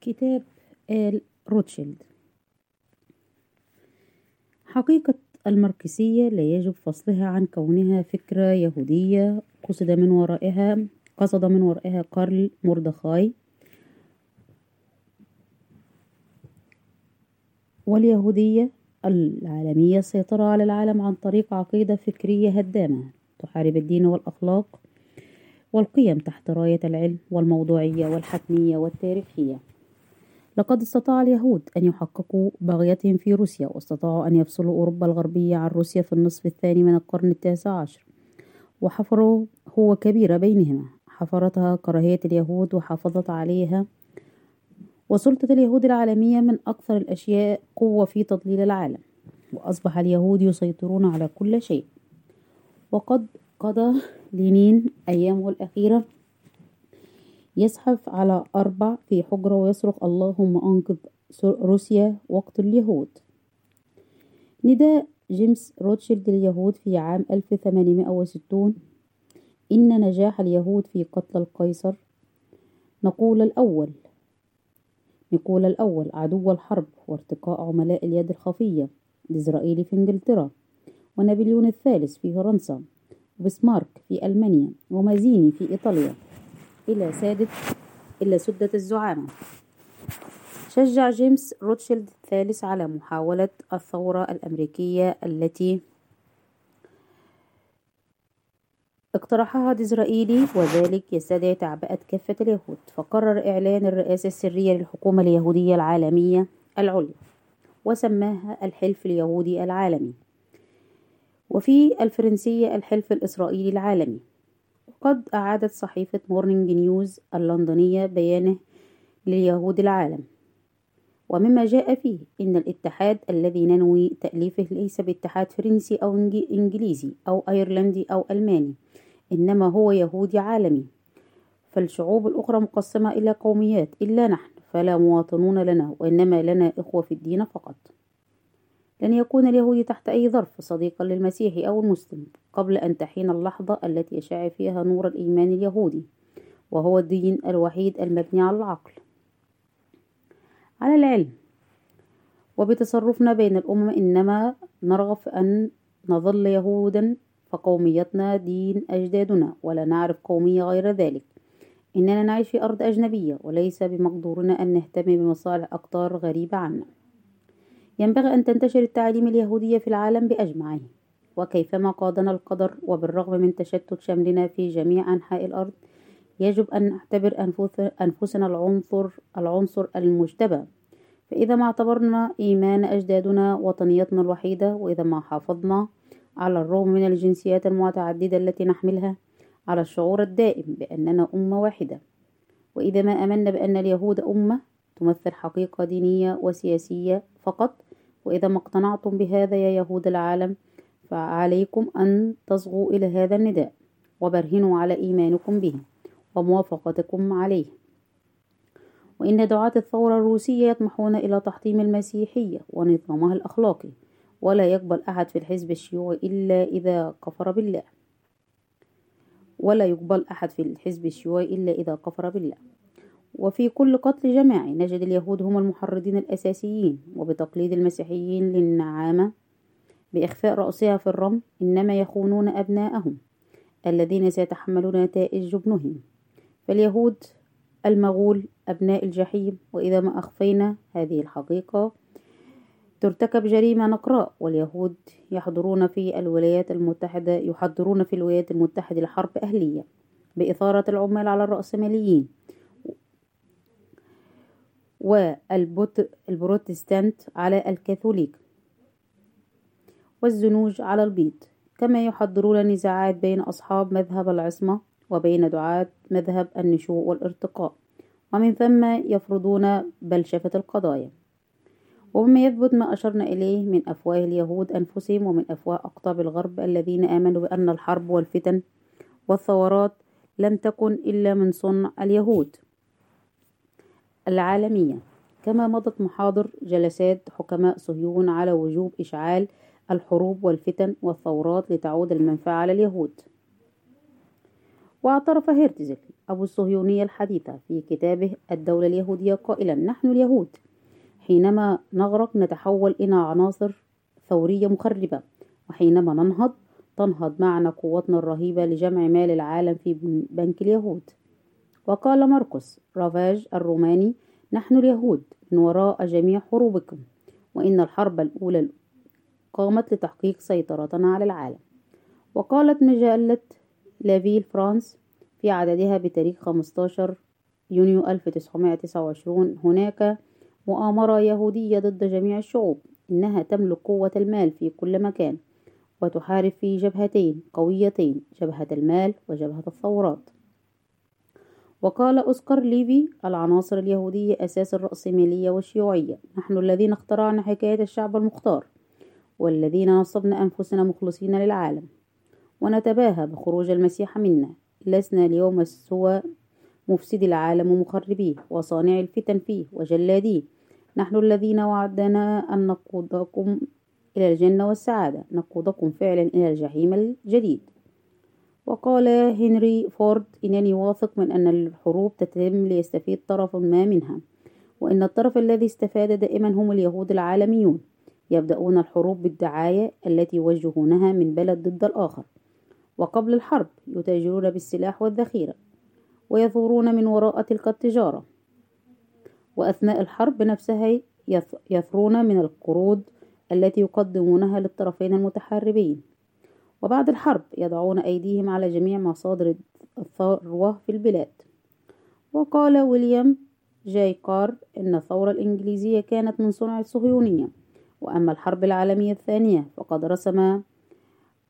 كتاب آل روتشيلد. حقيقة الماركسية لا يجب فصلها عن كونها فكرة يهودية. قصد من ورائها قصد من ورائها كارل مردخاي. واليهودية العالمية السيطرة على العالم عن طريق عقيدة فكرية هدامة تحارب الدين والأخلاق والقيم تحت راية العلم والموضوعية والحتمية والتاريخية. لقد استطاع اليهود أن يحققوا بغيتهم في روسيا واستطاعوا أن يفصلوا أوروبا الغربية عن روسيا في النصف الثاني من القرن التاسع عشر. وحفروا هو كبيرة بينهما. حفرتها كراهية اليهود وحافظت عليها وسلطة اليهود العالمية من أكثر الأشياء قوة في تضليل العالم. وأصبح اليهود يسيطرون على كل شيء. وقد قضى لينين أيامه الأخيرة يزحف على أربع في حجرة ويصرخ اللهم أنقذ روسيا وقت اليهود نداء جيمس روتشيلد لليهود في عام 1860 إن نجاح اليهود في قتل القيصر. نقول الأول. نقول الأول. عدو الحرب وارتقاء عملاء اليد الخفية لإسرائيل في إنجلترا. ونابليون الثالث في فرنسا. وبسمارك في ألمانيا. ومازيني في إيطاليا. إلى سادة إلى سدة الزعامة. شجع جيمس روتشيلد الثالث على محاولة الثورة الأمريكية التي اقترحها ديزرائيلي وذلك يستدعي تعبئة كافة اليهود. فقرر إعلان الرئاسة السرية للحكومة اليهودية العالمية العليا وسماها الحلف اليهودي العالمي. وفي الفرنسية الحلف الإسرائيلي العالمي. وقد أعادت صحيفة مورنينج نيوز اللندنية بيانه لليهود العالم. ومما جاء فيه إن الاتحاد الذي ننوي تأليفه ليس باتحاد فرنسي أو إنجليزي أو أيرلندي أو ألماني إنما هو يهودي عالمي. فالشعوب الأخرى مقسمة إلى قوميات إلا نحن فلا مواطنون لنا وإنما لنا إخوة في الدين فقط. لن يكون اليهودي تحت أي ظرف صديقا للمسيحي أو المسلم قبل أن تحين اللحظة التي يشع فيها نور الإيمان اليهودي وهو الدين الوحيد المبني على العقل. على العلم وبتصرفنا بين الأمم إنما نرغب أن نظل يهودا فقوميتنا دين أجدادنا ولا نعرف قومية غير ذلك. إننا نعيش في أرض أجنبية وليس بمقدورنا أن نهتم بمصالح أقطار غريبة عنا. ينبغي أن تنتشر التعاليم اليهودية في العالم بأجمعه. وكيفما قادنا القدر وبالرغم من تشتت شملنا في جميع أنحاء الأرض يجب أن نعتبر أنفسنا العنصر العنصر المجتبى. فإذا ما اعتبرنا إيمان أجدادنا وطنيتنا الوحيدة وإذا ما حافظنا على الرغم من الجنسيات المتعددة التي نحملها على الشعور الدائم بأننا أمة واحدة. وإذا ما أمنا بأن اليهود أمة تمثل حقيقة دينية وسياسية فقط وإذا ما اقتنعتم بهذا يا يهود العالم فعليكم أن تصغوا إلى هذا النداء وبرهنوا على إيمانكم به وموافقتكم عليه. وإن دعاة الثورة الروسية يطمحون إلى تحطيم المسيحية ونظامها الأخلاقي ولا يقبل أحد في الحزب الشيوعي إلا إذا كفر بالله. ولا يقبل أحد في الحزب الشيوعي إلا إذا كفر بالله. وفي كل قتل جماعي نجد اليهود هم المحرضين الأساسيين وبتقليد المسيحيين للنعامة بإخفاء رأسها في الرمل إنما يخونون أبناءهم الذين سيتحملون نتائج جبنهم فاليهود المغول أبناء الجحيم وإذا ما أخفينا هذه الحقيقة ترتكب جريمة نقراء واليهود يحضرون في الولايات المتحدة يحضرون في الولايات المتحدة لحرب أهلية بإثارة العمال على الرأسماليين. والبروتستانت على الكاثوليك والزنوج على البيض. كما يحضرون نزاعات بين أصحاب مذهب العصمة وبين دعاة مذهب النشوء والارتقاء ومن ثم يفرضون بلشفة القضايا. ومما يثبت ما أشرنا إليه من أفواه اليهود أنفسهم ومن أفواه أقطاب الغرب الذين آمنوا بأن الحرب والفتن والثورات لم تكن إلا من صنع اليهود. العالمية. كما مضت محاضر جلسات حكماء صهيون على وجوب إشعال الحروب والفتن والثورات لتعود المنفعة على اليهود. واعترف هيرتزل أبو الصهيونية الحديثة في كتابه الدولة اليهودية قائلا نحن اليهود. حينما نغرق نتحول إلى عناصر ثورية مخربة وحينما ننهض تنهض معنا قوتنا الرهيبة لجمع مال العالم في بنك اليهود. وقال مرقس رافاج الروماني نحن اليهود من وراء جميع حروبكم وإن الحرب الأولى قامت لتحقيق سيطرتنا على العالم. وقالت مجلة لافيل فرانس في عددها بتاريخ 15 يونيو 1929 هناك مؤامرة يهودية ضد جميع الشعوب إنها تملك قوة المال في كل مكان وتحارب في جبهتين قويتين جبهة المال وجبهة الثورات. وقال أوسكار ليفي العناصر اليهودية أساس الرأسمالية والشيوعية. نحن الذين اخترعنا حكاية الشعب المختار والذين نصبنا أنفسنا مخلصين للعالم. ونتباهى بخروج المسيح منا. لسنا اليوم سوى مفسدي العالم ومخربيه وصانعي الفتن فيه وجلاديه. نحن الذين وعدنا أن نقودكم إلى الجنة والسعادة. نقودكم فعلا إلى الجحيم الجديد. وقال هنري فورد إنني واثق من أن الحروب تتم ليستفيد طرف ما منها وإن الطرف الذي استفاد دائما هم اليهود العالميون يبدأون الحروب بالدعاية التي يوجهونها من بلد ضد الآخر. وقبل الحرب يتاجرون بالسلاح والذخيرة ويثورون من وراء تلك التجارة. وأثناء الحرب نفسها يثرون من القروض التي يقدمونها للطرفين المتحاربين. وبعد الحرب يضعون أيديهم على جميع مصادر الثروة في البلاد. وقال ويليام جاي كار إن الثورة الإنجليزية كانت من صنع الصهيونية. وأما الحرب العالمية الثانية فقد رسم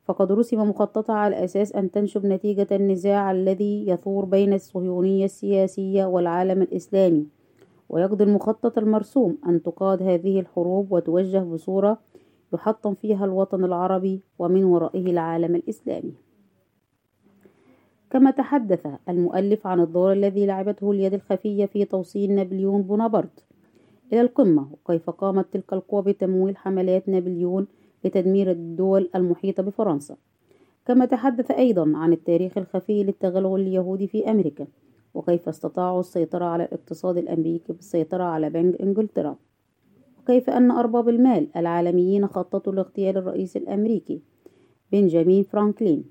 فقد رسم مخططها على أساس أن تنشب نتيجة النزاع الذي يثور بين الصهيونية السياسية والعالم الإسلامي. ويقضي المخطط المرسوم أن تقاد هذه الحروب وتوجه بصورة يحطم فيها الوطن العربي ومن ورائه العالم الإسلامي. كما تحدث المؤلف عن الدور الذي لعبته اليد الخفية في توصيل نابليون بونابرت إلى القمة وكيف قامت تلك القوى بتمويل حملات نابليون لتدمير الدول المحيطة بفرنسا. كما تحدث أيضا عن التاريخ الخفي للتغلغل اليهودي في أمريكا وكيف استطاعوا السيطرة على الاقتصاد الأمريكي بالسيطرة على بنك إنجلترا. وكيف أن أرباب المال العالميين خططوا لاغتيال الرئيس الأمريكي بنجامين فرانكلين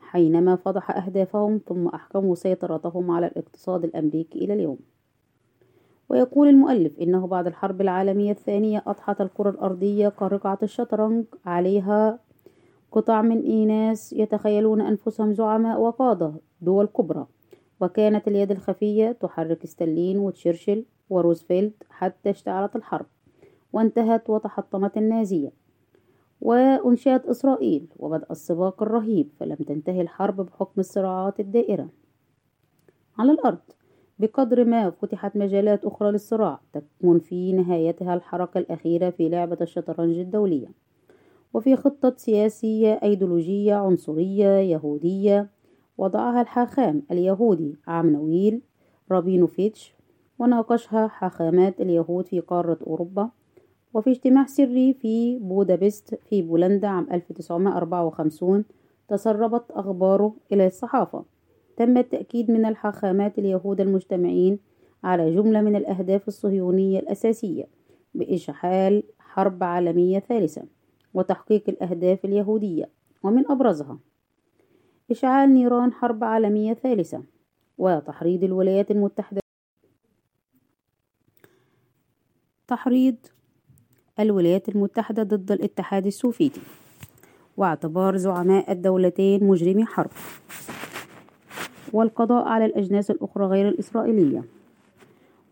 حينما فضح أهدافهم ثم أحكموا سيطرتهم على الاقتصاد الأمريكي إلى اليوم. ويقول المؤلف إنه بعد الحرب العالمية الثانية أضحت الكرة الأرضية كرقعة الشطرنج عليها قطع من إيناس يتخيلون أنفسهم زعماء وقادة دول كبرى وكانت اليد الخفية تحرك ستالين وتشرشل وروزفلت حتى اشتعلت الحرب. وانتهت وتحطمت النازية. وأنشئت إسرائيل وبدأ السباق الرهيب فلم تنتهي الحرب بحكم الصراعات الدائرة. على الأرض بقدر ما فتحت مجالات أخرى للصراع تكمن في نهايتها الحركة الأخيرة في لعبة الشطرنج الدولية. وفي خطة سياسية أيديولوجية عنصرية يهودية وضعها الحاخام اليهودي عام نويل رابينوفيتش وناقشها حاخامات اليهود في قارة أوروبا. وفي اجتماع سري في بودابست في بولندا عام 1954 تسربت أخباره إلى الصحافة. تم التأكيد من الحاخامات اليهود المجتمعين على جملة من الأهداف الصهيونية الأساسية بإشعال حرب عالمية ثالثة وتحقيق الأهداف اليهودية ومن أبرزها إشعال نيران حرب عالمية ثالثة وتحريض الولايات المتحدة تحريض الولايات المتحدة ضد الاتحاد السوفيتي. واعتبار زعماء الدولتين مجرمي حرب. والقضاء على الأجناس الأخرى غير الإسرائيلية.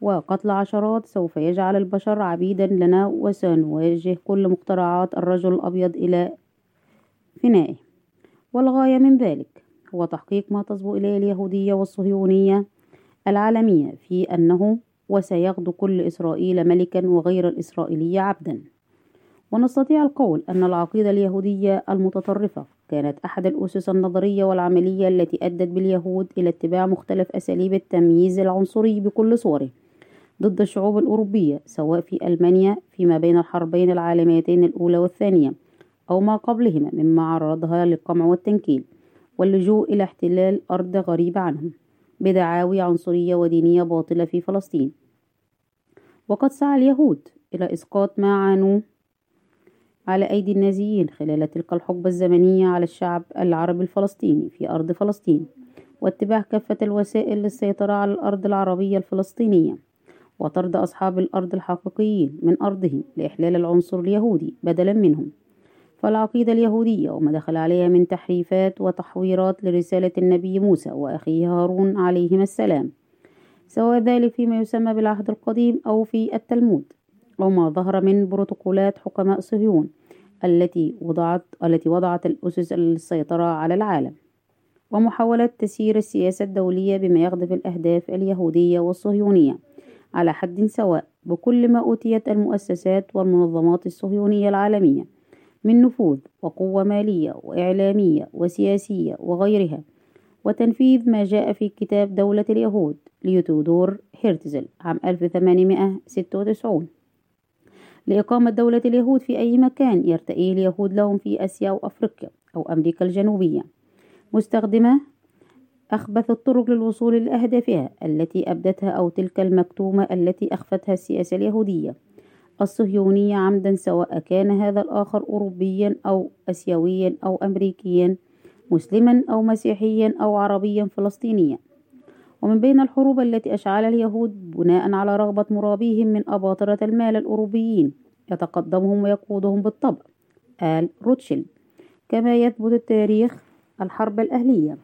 وقتل عشرات سوف يجعل البشر عبيدا لنا وسنواجه كل مخترعات الرجل الأبيض إلى فنائه. والغاية من ذلك هو تحقيق ما تصبو إليه اليهودية والصهيونية العالمية في أنه وسيغدو كل إسرائيل ملكا وغير الإسرائيلية عبدا. ونستطيع القول أن العقيدة اليهودية المتطرفة كانت أحد الأسس النظرية والعملية التي أدت باليهود إلى اتباع مختلف أساليب التمييز العنصري بكل صوره ضد الشعوب الأوروبية سواء في ألمانيا فيما بين الحربين العالميتين الأولى والثانية أو ما قبلهما مما عرضها للقمع والتنكيل واللجوء إلى احتلال أرض غريبة عنهم. بدعاوي عنصرية ودينية باطلة في فلسطين. وقد سعى اليهود إلى إسقاط ما عانوا على أيدي النازيين خلال تلك الحقبة الزمنية على الشعب العربي الفلسطيني في أرض فلسطين واتباع كافة الوسائل للسيطرة على الأرض العربية الفلسطينية وطرد أصحاب الأرض الحقيقيين من أرضهم لإحلال العنصر اليهودي بدلا منهم. فالعقيدة اليهودية وما دخل عليها من تحريفات وتحويرات لرسالة النبي موسى وأخيه هارون عليهما السلام سواء ذلك فيما يسمى بالعهد القديم أو في التلمود أو ما ظهر من بروتوكولات حكماء صهيون التي وضعت التي وضعت الأسس للسيطرة على العالم ومحاولة تسيير السياسة الدولية بما يخدم الأهداف اليهودية والصهيونية على حد سواء بكل ما أوتيت المؤسسات والمنظمات الصهيونية العالمية. من نفوذ وقوة مالية وإعلامية وسياسية وغيرها وتنفيذ ما جاء في كتاب دولة اليهود ليوتودور هيرتزل عام 1896 لإقامة دولة اليهود في أي مكان يرتئيه اليهود لهم في آسيا أو أفريقيا أو أمريكا الجنوبية. مستخدمة أخبث الطرق للوصول لأهدافها التي أبدتها أو تلك المكتومة التي أخفتها السياسة اليهودية. الصهيونية عمدا سواء كان هذا الآخر أوروبيا أو أسيويا أو أمريكيا مسلما أو مسيحيا أو عربيا فلسطينيا. ومن بين الحروب التي أشعلها اليهود بناء على رغبة مرابيهم من أباطرة المال الأوروبيين يتقدمهم ويقودهم بالطبع. آل روتشيلد كما يثبت التاريخ الحرب الأهلية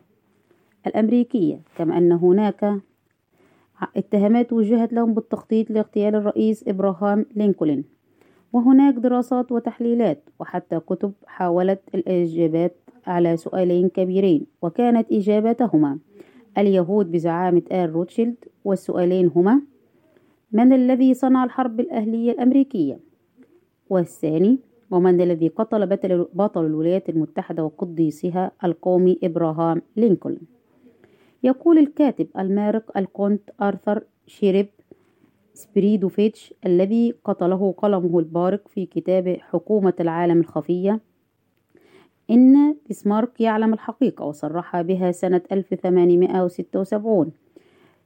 الأمريكية. كما أن هناك اتهامات وجهت لهم بالتخطيط لاغتيال الرئيس إبراهام لينكولن وهناك دراسات وتحليلات وحتى كتب حاولت الإجابات على سؤالين كبيرين وكانت إجابتهما اليهود بزعامة آل روتشيلد والسؤالين هما من الذي صنع الحرب الأهلية الأمريكية؟ والثاني ومن الذي قتل بطل الولايات المتحدة وقديسها القومي إبراهام لينكولن يقول الكاتب المارق الكونت آرثر شيريب سبريدوفيتش الذي قتله قلمه البارق في كتابه حكومة العالم الخفية. إن بسمارك يعلم الحقيقة وصرح بها سنة 1876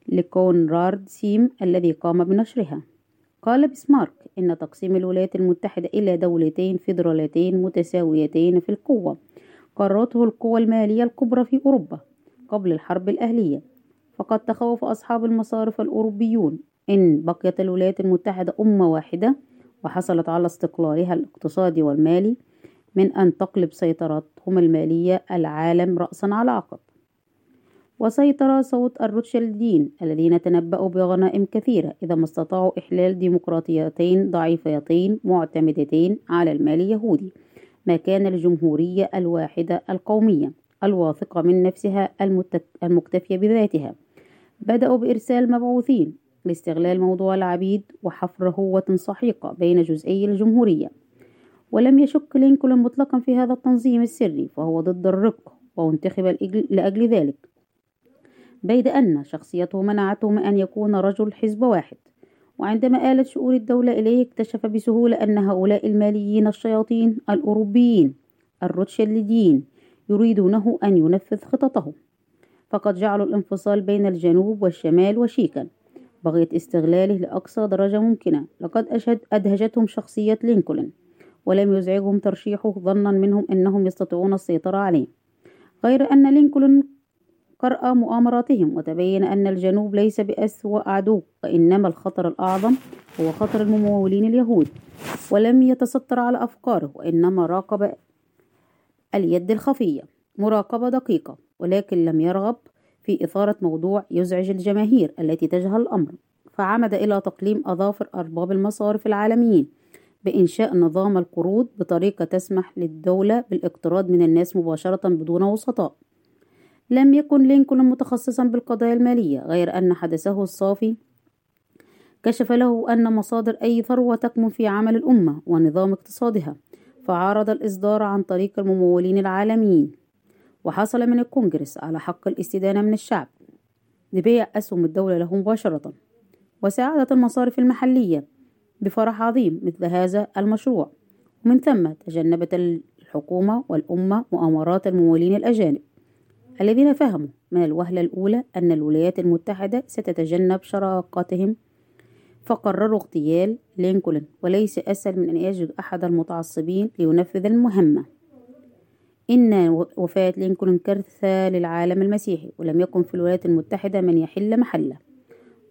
لكونراد سيم الذي قام بنشرها. قال بسمارك إن تقسيم الولايات المتحدة إلى دولتين فيدراليتين متساويتين في القوة. قررته القوى المالية الكبرى في أوروبا. قبل الحرب الأهلية. فقد تخوف أصحاب المصارف الأوروبيون إن بقيت الولايات المتحدة أمة واحدة وحصلت على استقلالها الاقتصادي والمالي من أن تقلب سيطرتهم المالية العالم رأسا على عقب. وسيطر صوت الروتشيلدين الذين تنبأوا بغنائم كثيرة إذا ما استطاعوا إحلال ديمقراطيتين ضعيفتين معتمدتين على المال اليهودي ما كان الجمهورية الواحدة القومية. الواثقة من نفسها المكتفية بذاتها. بدأوا بإرسال مبعوثين لاستغلال موضوع العبيد وحفر هوة سحيقة بين جزئي الجمهورية. ولم يشك لينكولن مطلقا في هذا التنظيم السري فهو ضد الرق وانتخب لأجل ذلك. بيد أن شخصيته منعته من أن يكون رجل حزب واحد. وعندما آلت شؤون الدولة إليه اكتشف بسهولة أن هؤلاء الماليين الشياطين الأوروبيين الروتشيلديين يريدونه أن ينفذ خططه فقد جعلوا الانفصال بين الجنوب والشمال وشيكا. بغية استغلاله لأقصى درجة ممكنة. لقد أشهد أدهجتهم شخصية لينكولن ولم يزعجهم ترشيحه ظنا منهم أنهم يستطيعون السيطرة عليه. غير أن لينكولن قرأ مؤامراتهم وتبين أن الجنوب ليس بأسوأ عدو وإنما الخطر الأعظم هو خطر الممولين اليهود ولم يتستر على أفكاره وإنما راقب اليد الخفية مراقبة دقيقة ولكن لم يرغب في إثارة موضوع يزعج الجماهير التي تجهل الأمر. فعمد إلى تقليم أظافر أرباب المصارف العالميين بإنشاء نظام القروض بطريقة تسمح للدولة بالاقتراض من الناس مباشرة بدون وسطاء. لم يكن لينكولن متخصصا بالقضايا المالية غير أن حدثه الصافي كشف له أن مصادر أي ثروة تكمن في عمل الأمة ونظام اقتصادها. فعارض الإصدار عن طريق الممولين العالميين وحصل من الكونجرس على حق الاستدانة من الشعب لبيع أسهم الدولة له مباشرة وساعدت المصارف المحلية بفرح عظيم مثل هذا المشروع. ومن ثم تجنبت الحكومة والأمة مؤامرات الممولين الأجانب الذين فهموا من الوهلة الأولى أن الولايات المتحدة ستتجنب شراكتهم فقرروا اغتيال لينكولن وليس أسهل من أن يجد أحد المتعصبين لينفذ المهمة. إن وفاة لينكولن كارثة للعالم المسيحي ولم يكن في الولايات المتحدة من يحل محله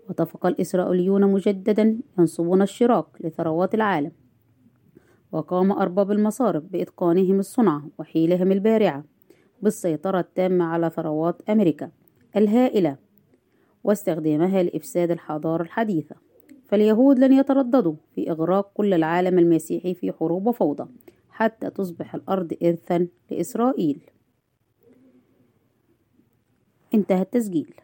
واتفق الإسرائيليون مجددا ينصبون الشراك لثروات العالم. وقام أرباب المصارف بإتقانهم الصنعة وحيلهم البارعة بالسيطرة التامة على ثروات أمريكا الهائلة واستخدامها لإفساد الحضارة الحديثة. فاليهود لن يترددوا في إغراق كل العالم المسيحي في حروب وفوضى حتى تصبح الأرض إرثا لإسرائيل. انتهى التسجيل.